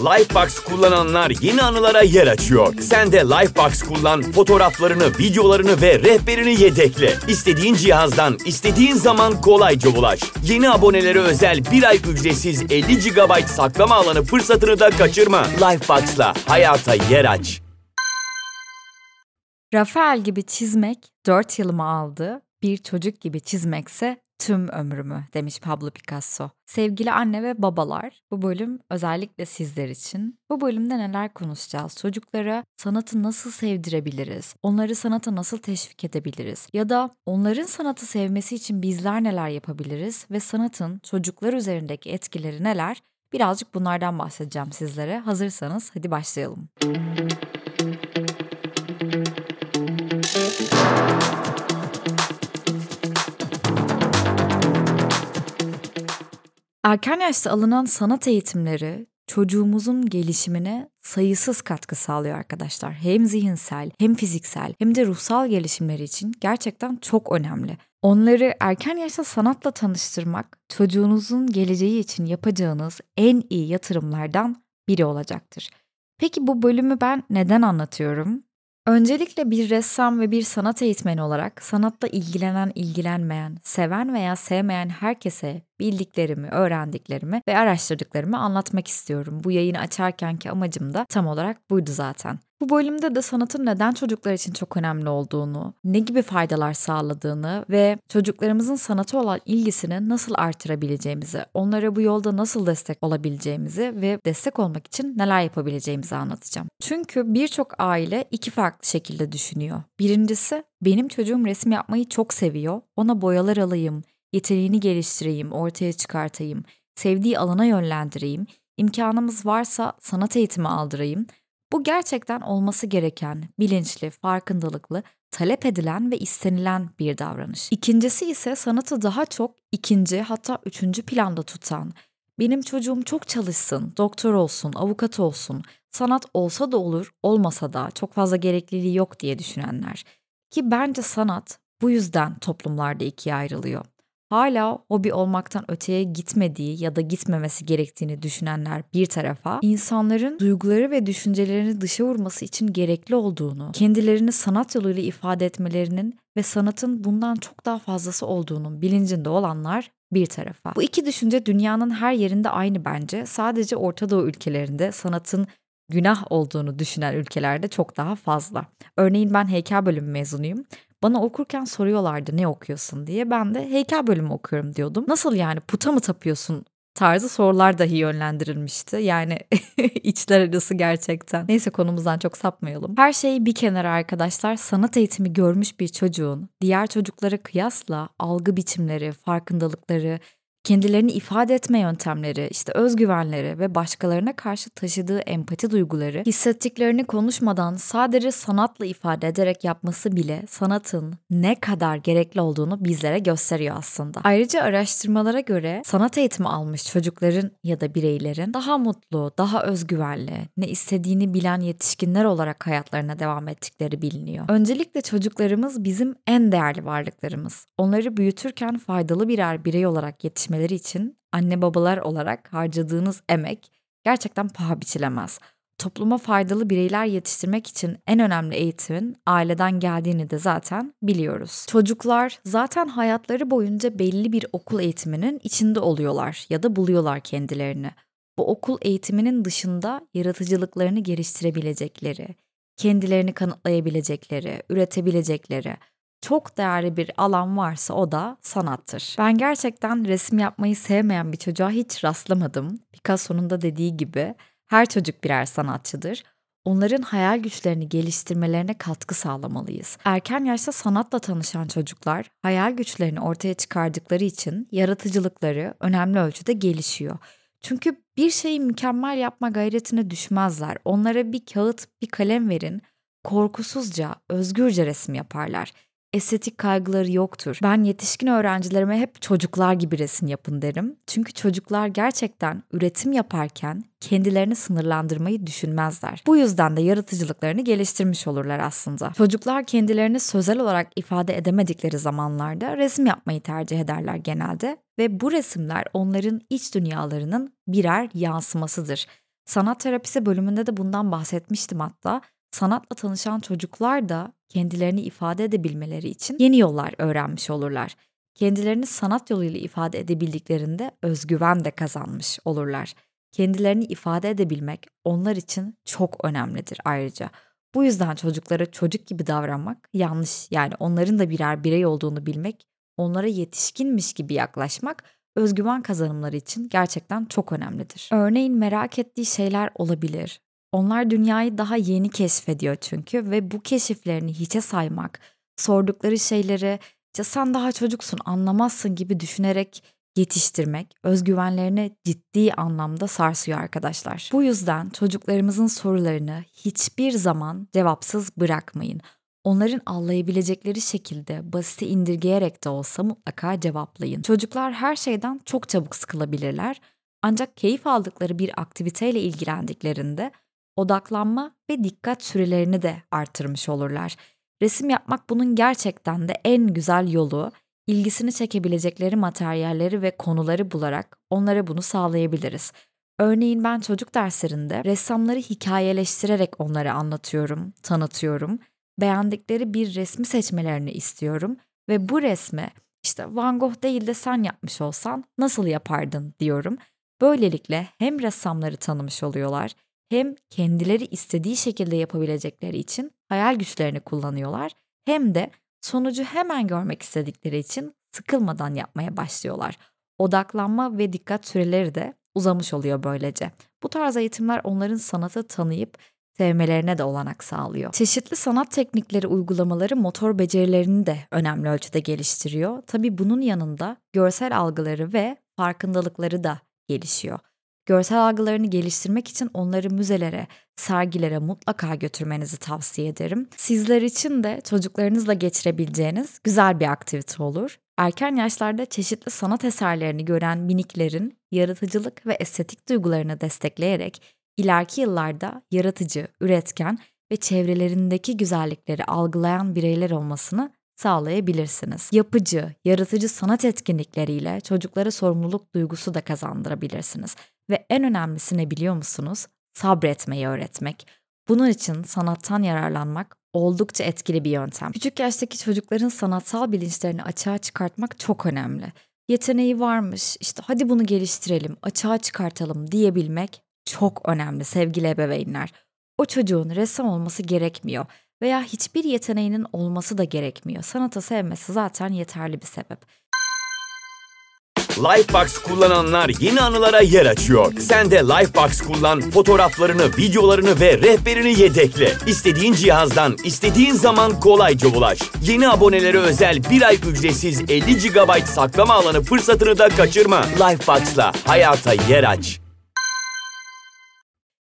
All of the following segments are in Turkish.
Lifebox kullananlar yeni anılara yer açıyor. Sen de Lifebox kullan, fotoğraflarını, videolarını ve rehberini yedekle. İstediğin cihazdan, istediğin zaman kolayca ulaş. Yeni abonelere özel bir ay ücretsiz 50 GB saklama alanı fırsatını da kaçırma. Lifebox'la hayata yer aç. Rafael gibi çizmek 4 yılımı aldı, bir çocuk gibi çizmekse tüm ömrümü demiş Pablo Picasso. Sevgili anne ve babalar, bu bölüm özellikle sizler için. Bu bölümde neler konuşacağız? Çocuklara sanatı nasıl sevdirebiliriz? Onları sanata nasıl teşvik edebiliriz? Ya da onların sanatı sevmesi için bizler neler yapabiliriz? Ve sanatın çocuklar üzerindeki etkileri neler? Birazcık bunlardan bahsedeceğim sizlere. Hazırsanız hadi başlayalım. Erken yaşta alınan sanat eğitimleri çocuğumuzun gelişimine sayısız katkı sağlıyor arkadaşlar. Hem zihinsel, hem fiziksel, hem de ruhsal gelişimleri için gerçekten çok önemli. Onları erken yaşta sanatla tanıştırmak çocuğunuzun geleceği için yapacağınız en iyi yatırımlardan biri olacaktır. Peki bu bölümü ben neden anlatıyorum? Öncelikle bir ressam ve bir sanat eğitmeni olarak sanatla ilgilenen, ilgilenmeyen, seven veya sevmeyen herkese bildiklerimi, öğrendiklerimi ve araştırdıklarımı anlatmak istiyorum. Bu yayını açarkenki amacım da tam olarak buydu zaten. Bu bölümde de sanatın neden çocuklar için çok önemli olduğunu, ne gibi faydalar sağladığını ve çocuklarımızın sanata olan ilgisini nasıl artırabileceğimizi, onlara bu yolda nasıl destek olabileceğimizi ve destek olmak için neler yapabileceğimizi anlatacağım. Çünkü birçok aile iki farklı şekilde düşünüyor. Birincisi, benim çocuğum resim yapmayı çok seviyor, ona boyalar alayım, yeteneğini geliştireyim, ortaya çıkartayım, sevdiği alana yönlendireyim, imkanımız varsa sanat eğitimi aldırayım. Bu gerçekten olması gereken, bilinçli, farkındalıklı, talep edilen ve istenilen bir davranış. İkincisi ise sanatı daha çok ikinci hatta üçüncü planda tutan, benim çocuğum çok çalışsın, doktor olsun, avukat olsun, sanat olsa da olur, olmasa da çok fazla gerekliliği yok diye düşünenler. Ki bence sanat bu yüzden toplumlarda ikiye ayrılıyor hala hobi olmaktan öteye gitmediği ya da gitmemesi gerektiğini düşünenler bir tarafa, insanların duyguları ve düşüncelerini dışa vurması için gerekli olduğunu, kendilerini sanat yoluyla ifade etmelerinin ve sanatın bundan çok daha fazlası olduğunun bilincinde olanlar bir tarafa. Bu iki düşünce dünyanın her yerinde aynı bence. Sadece Orta Doğu ülkelerinde sanatın günah olduğunu düşünen ülkelerde çok daha fazla. Örneğin ben heykel bölümü mezunuyum. Bana okurken soruyorlardı ne okuyorsun diye. Ben de heykel bölümü okuyorum diyordum. Nasıl yani puta mı tapıyorsun tarzı sorular dahi yönlendirilmişti. Yani içler arası gerçekten. Neyse konumuzdan çok sapmayalım. Her şeyi bir kenara arkadaşlar sanat eğitimi görmüş bir çocuğun diğer çocuklara kıyasla algı biçimleri, farkındalıkları, kendilerini ifade etme yöntemleri, işte özgüvenleri ve başkalarına karşı taşıdığı empati duyguları hissettiklerini konuşmadan sadece sanatla ifade ederek yapması bile sanatın ne kadar gerekli olduğunu bizlere gösteriyor aslında. Ayrıca araştırmalara göre sanat eğitimi almış çocukların ya da bireylerin daha mutlu, daha özgüvenli, ne istediğini bilen yetişkinler olarak hayatlarına devam ettikleri biliniyor. Öncelikle çocuklarımız bizim en değerli varlıklarımız. Onları büyütürken faydalı birer birey olarak yetişmek yetişmeleri için anne babalar olarak harcadığınız emek gerçekten paha biçilemez. Topluma faydalı bireyler yetiştirmek için en önemli eğitimin aileden geldiğini de zaten biliyoruz. Çocuklar zaten hayatları boyunca belli bir okul eğitiminin içinde oluyorlar ya da buluyorlar kendilerini. Bu okul eğitiminin dışında yaratıcılıklarını geliştirebilecekleri, kendilerini kanıtlayabilecekleri, üretebilecekleri, çok değerli bir alan varsa o da sanattır. Ben gerçekten resim yapmayı sevmeyen bir çocuğa hiç rastlamadım. Picasso'nun da dediği gibi her çocuk birer sanatçıdır. Onların hayal güçlerini geliştirmelerine katkı sağlamalıyız. Erken yaşta sanatla tanışan çocuklar hayal güçlerini ortaya çıkardıkları için yaratıcılıkları önemli ölçüde gelişiyor. Çünkü bir şeyi mükemmel yapma gayretine düşmezler. Onlara bir kağıt, bir kalem verin, korkusuzca, özgürce resim yaparlar estetik kaygıları yoktur. Ben yetişkin öğrencilerime hep çocuklar gibi resim yapın derim. Çünkü çocuklar gerçekten üretim yaparken kendilerini sınırlandırmayı düşünmezler. Bu yüzden de yaratıcılıklarını geliştirmiş olurlar aslında. Çocuklar kendilerini sözel olarak ifade edemedikleri zamanlarda resim yapmayı tercih ederler genelde ve bu resimler onların iç dünyalarının birer yansımasıdır. Sanat terapisi bölümünde de bundan bahsetmiştim hatta. Sanatla tanışan çocuklar da kendilerini ifade edebilmeleri için yeni yollar öğrenmiş olurlar. Kendilerini sanat yoluyla ifade edebildiklerinde özgüven de kazanmış olurlar. Kendilerini ifade edebilmek onlar için çok önemlidir ayrıca. Bu yüzden çocuklara çocuk gibi davranmak yanlış. Yani onların da birer birey olduğunu bilmek, onlara yetişkinmiş gibi yaklaşmak özgüven kazanımları için gerçekten çok önemlidir. Örneğin merak ettiği şeyler olabilir. Onlar dünyayı daha yeni keşfediyor çünkü ve bu keşiflerini hiçe saymak, sordukları şeyleri işte sen daha çocuksun anlamazsın gibi düşünerek yetiştirmek özgüvenlerini ciddi anlamda sarsıyor arkadaşlar. Bu yüzden çocuklarımızın sorularını hiçbir zaman cevapsız bırakmayın. Onların anlayabilecekleri şekilde basite indirgeyerek de olsa mutlaka cevaplayın. Çocuklar her şeyden çok çabuk sıkılabilirler. Ancak keyif aldıkları bir aktiviteyle ilgilendiklerinde odaklanma ve dikkat sürelerini de artırmış olurlar. Resim yapmak bunun gerçekten de en güzel yolu. İlgisini çekebilecekleri materyalleri ve konuları bularak onlara bunu sağlayabiliriz. Örneğin ben çocuk derslerinde ressamları hikayeleştirerek onları anlatıyorum, tanıtıyorum. Beğendikleri bir resmi seçmelerini istiyorum ve bu resmi işte Van Gogh değil de sen yapmış olsan nasıl yapardın diyorum. Böylelikle hem ressamları tanımış oluyorlar hem kendileri istediği şekilde yapabilecekleri için hayal güçlerini kullanıyorlar hem de sonucu hemen görmek istedikleri için sıkılmadan yapmaya başlıyorlar. Odaklanma ve dikkat süreleri de uzamış oluyor böylece. Bu tarz eğitimler onların sanatı tanıyıp sevmelerine de olanak sağlıyor. Çeşitli sanat teknikleri uygulamaları motor becerilerini de önemli ölçüde geliştiriyor. Tabii bunun yanında görsel algıları ve farkındalıkları da gelişiyor. Görsel algılarını geliştirmek için onları müzelere, sergilere mutlaka götürmenizi tavsiye ederim. Sizler için de çocuklarınızla geçirebileceğiniz güzel bir aktivite olur. Erken yaşlarda çeşitli sanat eserlerini gören miniklerin yaratıcılık ve estetik duygularını destekleyerek ileriki yıllarda yaratıcı, üretken ve çevrelerindeki güzellikleri algılayan bireyler olmasını sağlayabilirsiniz. Yapıcı, yaratıcı sanat etkinlikleriyle çocuklara sorumluluk duygusu da kazandırabilirsiniz. Ve en önemlisi ne biliyor musunuz? Sabretmeyi öğretmek. Bunun için sanattan yararlanmak oldukça etkili bir yöntem. Küçük yaştaki çocukların sanatsal bilinçlerini açığa çıkartmak çok önemli. Yeteneği varmış, işte hadi bunu geliştirelim, açığa çıkartalım diyebilmek çok önemli sevgili ebeveynler. O çocuğun ressam olması gerekmiyor veya hiçbir yeteneğinin olması da gerekmiyor. Sanatı sevmesi zaten yeterli bir sebep. Lifebox kullananlar yeni anılara yer açıyor. Sen de Lifebox kullan, fotoğraflarını, videolarını ve rehberini yedekle. İstediğin cihazdan, istediğin zaman kolayca ulaş. Yeni abonelere özel bir ay ücretsiz 50 GB saklama alanı fırsatını da kaçırma. Lifebox'la hayata yer aç.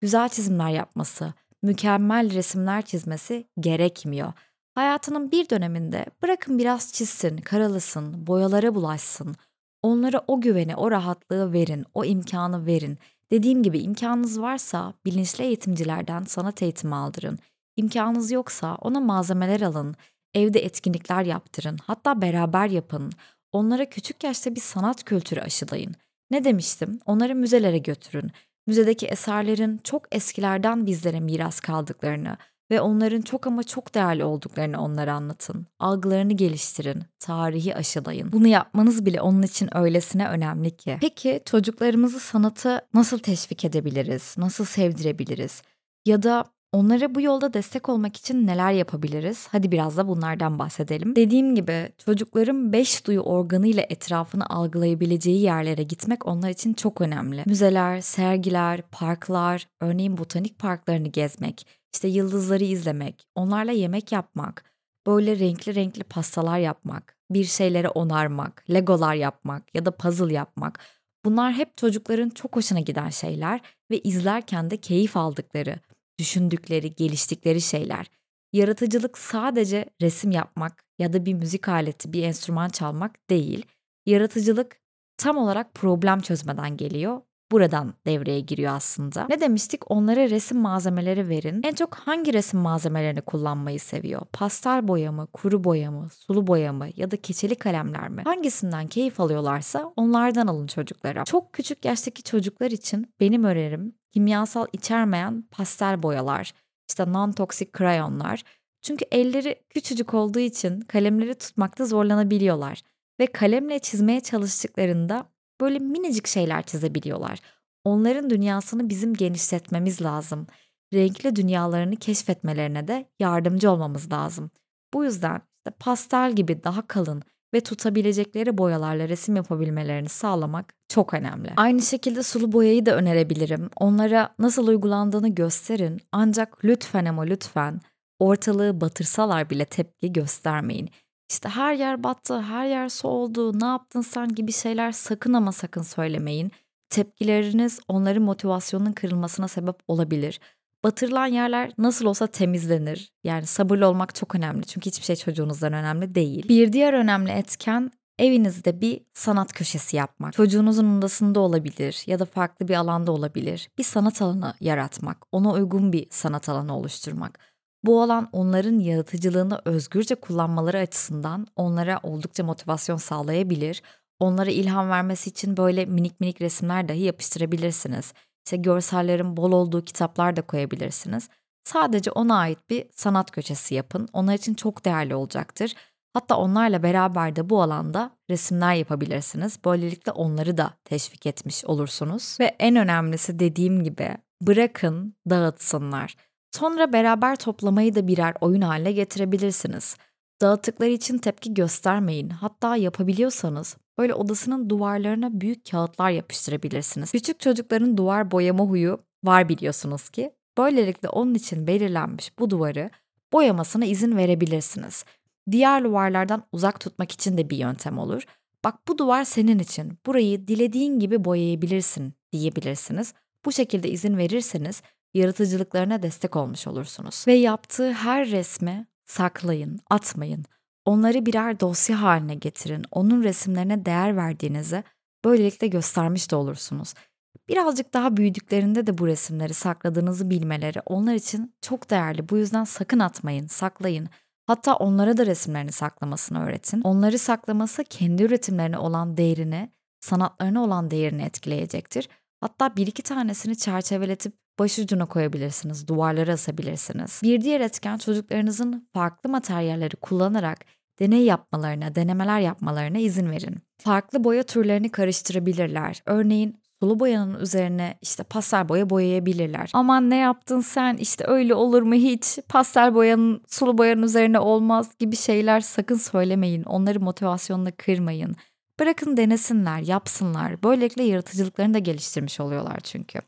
Güzel çizimler yapması, mükemmel resimler çizmesi gerekmiyor. Hayatının bir döneminde bırakın biraz çizsin, karalısın, boyalara bulaşsın. Onlara o güveni, o rahatlığı verin, o imkanı verin. Dediğim gibi imkanınız varsa bilinçli eğitimcilerden sanat eğitimi aldırın. İmkanınız yoksa ona malzemeler alın, evde etkinlikler yaptırın, hatta beraber yapın. Onlara küçük yaşta bir sanat kültürü aşılayın. Ne demiştim? Onları müzelere götürün müzedeki eserlerin çok eskilerden bizlere miras kaldıklarını ve onların çok ama çok değerli olduklarını onlara anlatın. Algılarını geliştirin, tarihi aşılayın. Bunu yapmanız bile onun için öylesine önemli ki. Peki çocuklarımızı sanatı nasıl teşvik edebiliriz? Nasıl sevdirebiliriz? Ya da Onlara bu yolda destek olmak için neler yapabiliriz? Hadi biraz da bunlardan bahsedelim. Dediğim gibi çocukların beş duyu organı ile etrafını algılayabileceği yerlere gitmek onlar için çok önemli. Müzeler, sergiler, parklar, örneğin botanik parklarını gezmek, işte yıldızları izlemek, onlarla yemek yapmak, böyle renkli renkli pastalar yapmak, bir şeylere onarmak, legolar yapmak ya da puzzle yapmak. Bunlar hep çocukların çok hoşuna giden şeyler ve izlerken de keyif aldıkları, düşündükleri, geliştikleri şeyler. Yaratıcılık sadece resim yapmak ya da bir müzik aleti, bir enstrüman çalmak değil. Yaratıcılık tam olarak problem çözmeden geliyor buradan devreye giriyor aslında. Ne demiştik? Onlara resim malzemeleri verin. En çok hangi resim malzemelerini kullanmayı seviyor? Pastel boya mı, kuru boya mı, sulu boya mı ya da keçeli kalemler mi? Hangisinden keyif alıyorlarsa onlardan alın çocuklara. Çok küçük yaştaki çocuklar için benim önerim kimyasal içermeyen pastel boyalar, işte non-toksik krayonlar. Çünkü elleri küçücük olduğu için kalemleri tutmakta zorlanabiliyorlar ve kalemle çizmeye çalıştıklarında böyle minicik şeyler çizebiliyorlar. Onların dünyasını bizim genişletmemiz lazım. Renkli dünyalarını keşfetmelerine de yardımcı olmamız lazım. Bu yüzden işte pastel gibi daha kalın ve tutabilecekleri boyalarla resim yapabilmelerini sağlamak çok önemli. Aynı şekilde sulu boyayı da önerebilirim. Onlara nasıl uygulandığını gösterin ancak lütfen ama lütfen ortalığı batırsalar bile tepki göstermeyin. İşte her yer battı, her yer su oldu, ne yaptın sen gibi şeyler sakın ama sakın söylemeyin. Tepkileriniz onların motivasyonunun kırılmasına sebep olabilir. Batırılan yerler nasıl olsa temizlenir. Yani sabırlı olmak çok önemli çünkü hiçbir şey çocuğunuzdan önemli değil. Bir diğer önemli etken evinizde bir sanat köşesi yapmak. Çocuğunuzun odasında olabilir ya da farklı bir alanda olabilir. Bir sanat alanı yaratmak, ona uygun bir sanat alanı oluşturmak. Bu alan onların yaratıcılığını özgürce kullanmaları açısından onlara oldukça motivasyon sağlayabilir. Onlara ilham vermesi için böyle minik minik resimler dahi yapıştırabilirsiniz. İşte görsellerin bol olduğu kitaplar da koyabilirsiniz. Sadece ona ait bir sanat köşesi yapın. Onlar için çok değerli olacaktır. Hatta onlarla beraber de bu alanda resimler yapabilirsiniz. Böylelikle onları da teşvik etmiş olursunuz. Ve en önemlisi dediğim gibi bırakın dağıtsınlar. Sonra beraber toplamayı da birer oyun haline getirebilirsiniz. Dağıttıkları için tepki göstermeyin. Hatta yapabiliyorsanız böyle odasının duvarlarına büyük kağıtlar yapıştırabilirsiniz. Küçük çocukların duvar boyama huyu var biliyorsunuz ki. Böylelikle onun için belirlenmiş bu duvarı boyamasına izin verebilirsiniz. Diğer duvarlardan uzak tutmak için de bir yöntem olur. Bak bu duvar senin için. Burayı dilediğin gibi boyayabilirsin diyebilirsiniz. Bu şekilde izin verirseniz yaratıcılıklarına destek olmuş olursunuz. Ve yaptığı her resmi saklayın, atmayın. Onları birer dosya haline getirin. Onun resimlerine değer verdiğinizi böylelikle göstermiş de olursunuz. Birazcık daha büyüdüklerinde de bu resimleri sakladığınızı bilmeleri onlar için çok değerli. Bu yüzden sakın atmayın, saklayın. Hatta onlara da resimlerini saklamasını öğretin. Onları saklaması kendi üretimlerine olan değerini, sanatlarına olan değerini etkileyecektir. Hatta bir iki tanesini çerçeveletip başucuna koyabilirsiniz, duvarlara asabilirsiniz. Bir diğer etken çocuklarınızın farklı materyalleri kullanarak deney yapmalarına, denemeler yapmalarına izin verin. Farklı boya türlerini karıştırabilirler. Örneğin sulu boyanın üzerine işte pastel boya boyayabilirler. Aman ne yaptın sen işte öyle olur mu hiç pastel boyanın sulu boyanın üzerine olmaz gibi şeyler sakın söylemeyin. Onları motivasyonla kırmayın. Bırakın denesinler, yapsınlar. Böylelikle yaratıcılıklarını da geliştirmiş oluyorlar çünkü.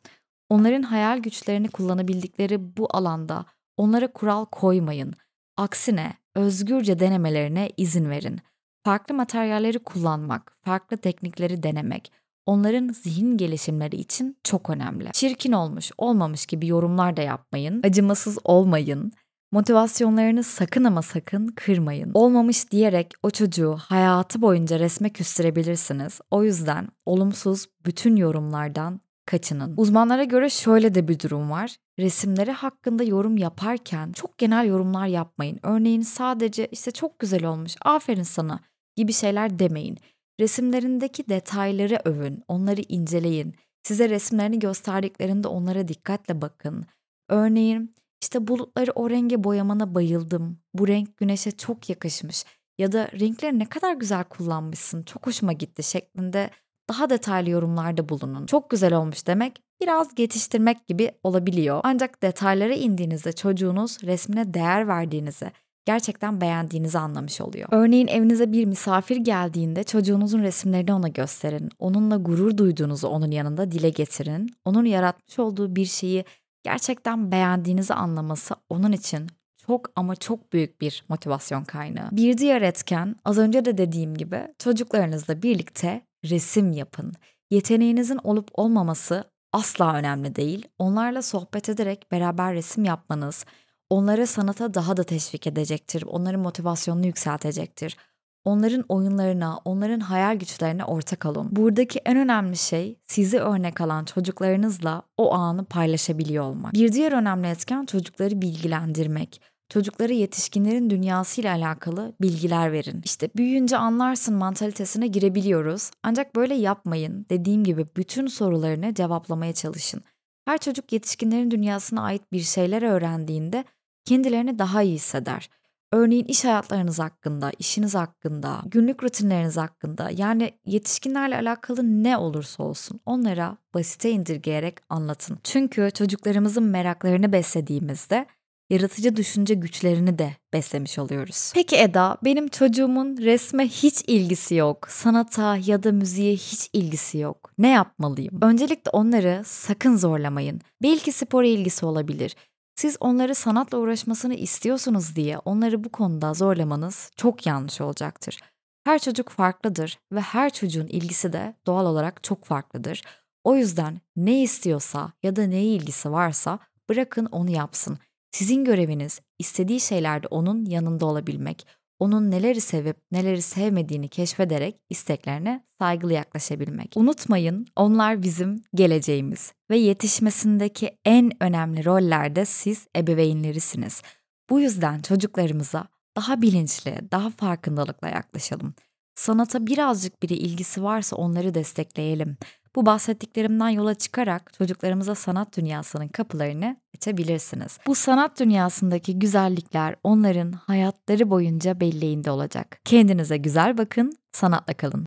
Onların hayal güçlerini kullanabildikleri bu alanda onlara kural koymayın. Aksine özgürce denemelerine izin verin. Farklı materyalleri kullanmak, farklı teknikleri denemek onların zihin gelişimleri için çok önemli. Çirkin olmuş, olmamış gibi yorumlar da yapmayın. Acımasız olmayın. Motivasyonlarını sakın ama sakın kırmayın. Olmamış diyerek o çocuğu hayatı boyunca resme küstürebilirsiniz. O yüzden olumsuz bütün yorumlardan kaçının. Uzmanlara göre şöyle de bir durum var. Resimleri hakkında yorum yaparken çok genel yorumlar yapmayın. Örneğin sadece işte çok güzel olmuş, aferin sana gibi şeyler demeyin. Resimlerindeki detayları övün, onları inceleyin. Size resimlerini gösterdiklerinde onlara dikkatle bakın. Örneğin işte bulutları o renge boyamana bayıldım. Bu renk güneşe çok yakışmış. Ya da renkleri ne kadar güzel kullanmışsın. Çok hoşuma gitti şeklinde daha detaylı yorumlarda bulunun. Çok güzel olmuş demek biraz geçiştirmek gibi olabiliyor. Ancak detaylara indiğinizde çocuğunuz resmine değer verdiğinizi, gerçekten beğendiğinizi anlamış oluyor. Örneğin evinize bir misafir geldiğinde çocuğunuzun resimlerini ona gösterin. Onunla gurur duyduğunuzu onun yanında dile getirin. Onun yaratmış olduğu bir şeyi gerçekten beğendiğinizi anlaması onun için çok ama çok büyük bir motivasyon kaynağı. Bir diğer etken az önce de dediğim gibi çocuklarınızla birlikte resim yapın. Yeteneğinizin olup olmaması asla önemli değil. Onlarla sohbet ederek beraber resim yapmanız onları sanata daha da teşvik edecektir. Onların motivasyonunu yükseltecektir. Onların oyunlarına, onların hayal güçlerine ortak olun. Buradaki en önemli şey sizi örnek alan çocuklarınızla o anı paylaşabiliyor olmak. Bir diğer önemli etken çocukları bilgilendirmek. Çocuklara yetişkinlerin dünyasıyla alakalı bilgiler verin. İşte büyüyünce anlarsın mantalitesine girebiliyoruz. Ancak böyle yapmayın. Dediğim gibi bütün sorularını cevaplamaya çalışın. Her çocuk yetişkinlerin dünyasına ait bir şeyler öğrendiğinde kendilerini daha iyi hisseder. Örneğin iş hayatlarınız hakkında, işiniz hakkında, günlük rutinleriniz hakkında yani yetişkinlerle alakalı ne olursa olsun onlara basite indirgeyerek anlatın. Çünkü çocuklarımızın meraklarını beslediğimizde yaratıcı düşünce güçlerini de beslemiş oluyoruz. Peki Eda, benim çocuğumun resme hiç ilgisi yok, sanata ya da müziğe hiç ilgisi yok. Ne yapmalıyım? Öncelikle onları sakın zorlamayın. Belki spora ilgisi olabilir. Siz onları sanatla uğraşmasını istiyorsunuz diye onları bu konuda zorlamanız çok yanlış olacaktır. Her çocuk farklıdır ve her çocuğun ilgisi de doğal olarak çok farklıdır. O yüzden ne istiyorsa ya da neye ilgisi varsa bırakın onu yapsın. Sizin göreviniz istediği şeylerde onun yanında olabilmek, onun neleri sevip neleri sevmediğini keşfederek isteklerine saygılı yaklaşabilmek. Unutmayın onlar bizim geleceğimiz ve yetişmesindeki en önemli rollerde siz ebeveynlerisiniz. Bu yüzden çocuklarımıza daha bilinçli, daha farkındalıkla yaklaşalım. Sanata birazcık biri ilgisi varsa onları destekleyelim. Bu bahsettiklerimden yola çıkarak çocuklarımıza sanat dünyasının kapılarını açabilirsiniz. Bu sanat dünyasındaki güzellikler onların hayatları boyunca belleğinde olacak. Kendinize güzel bakın, sanatla kalın.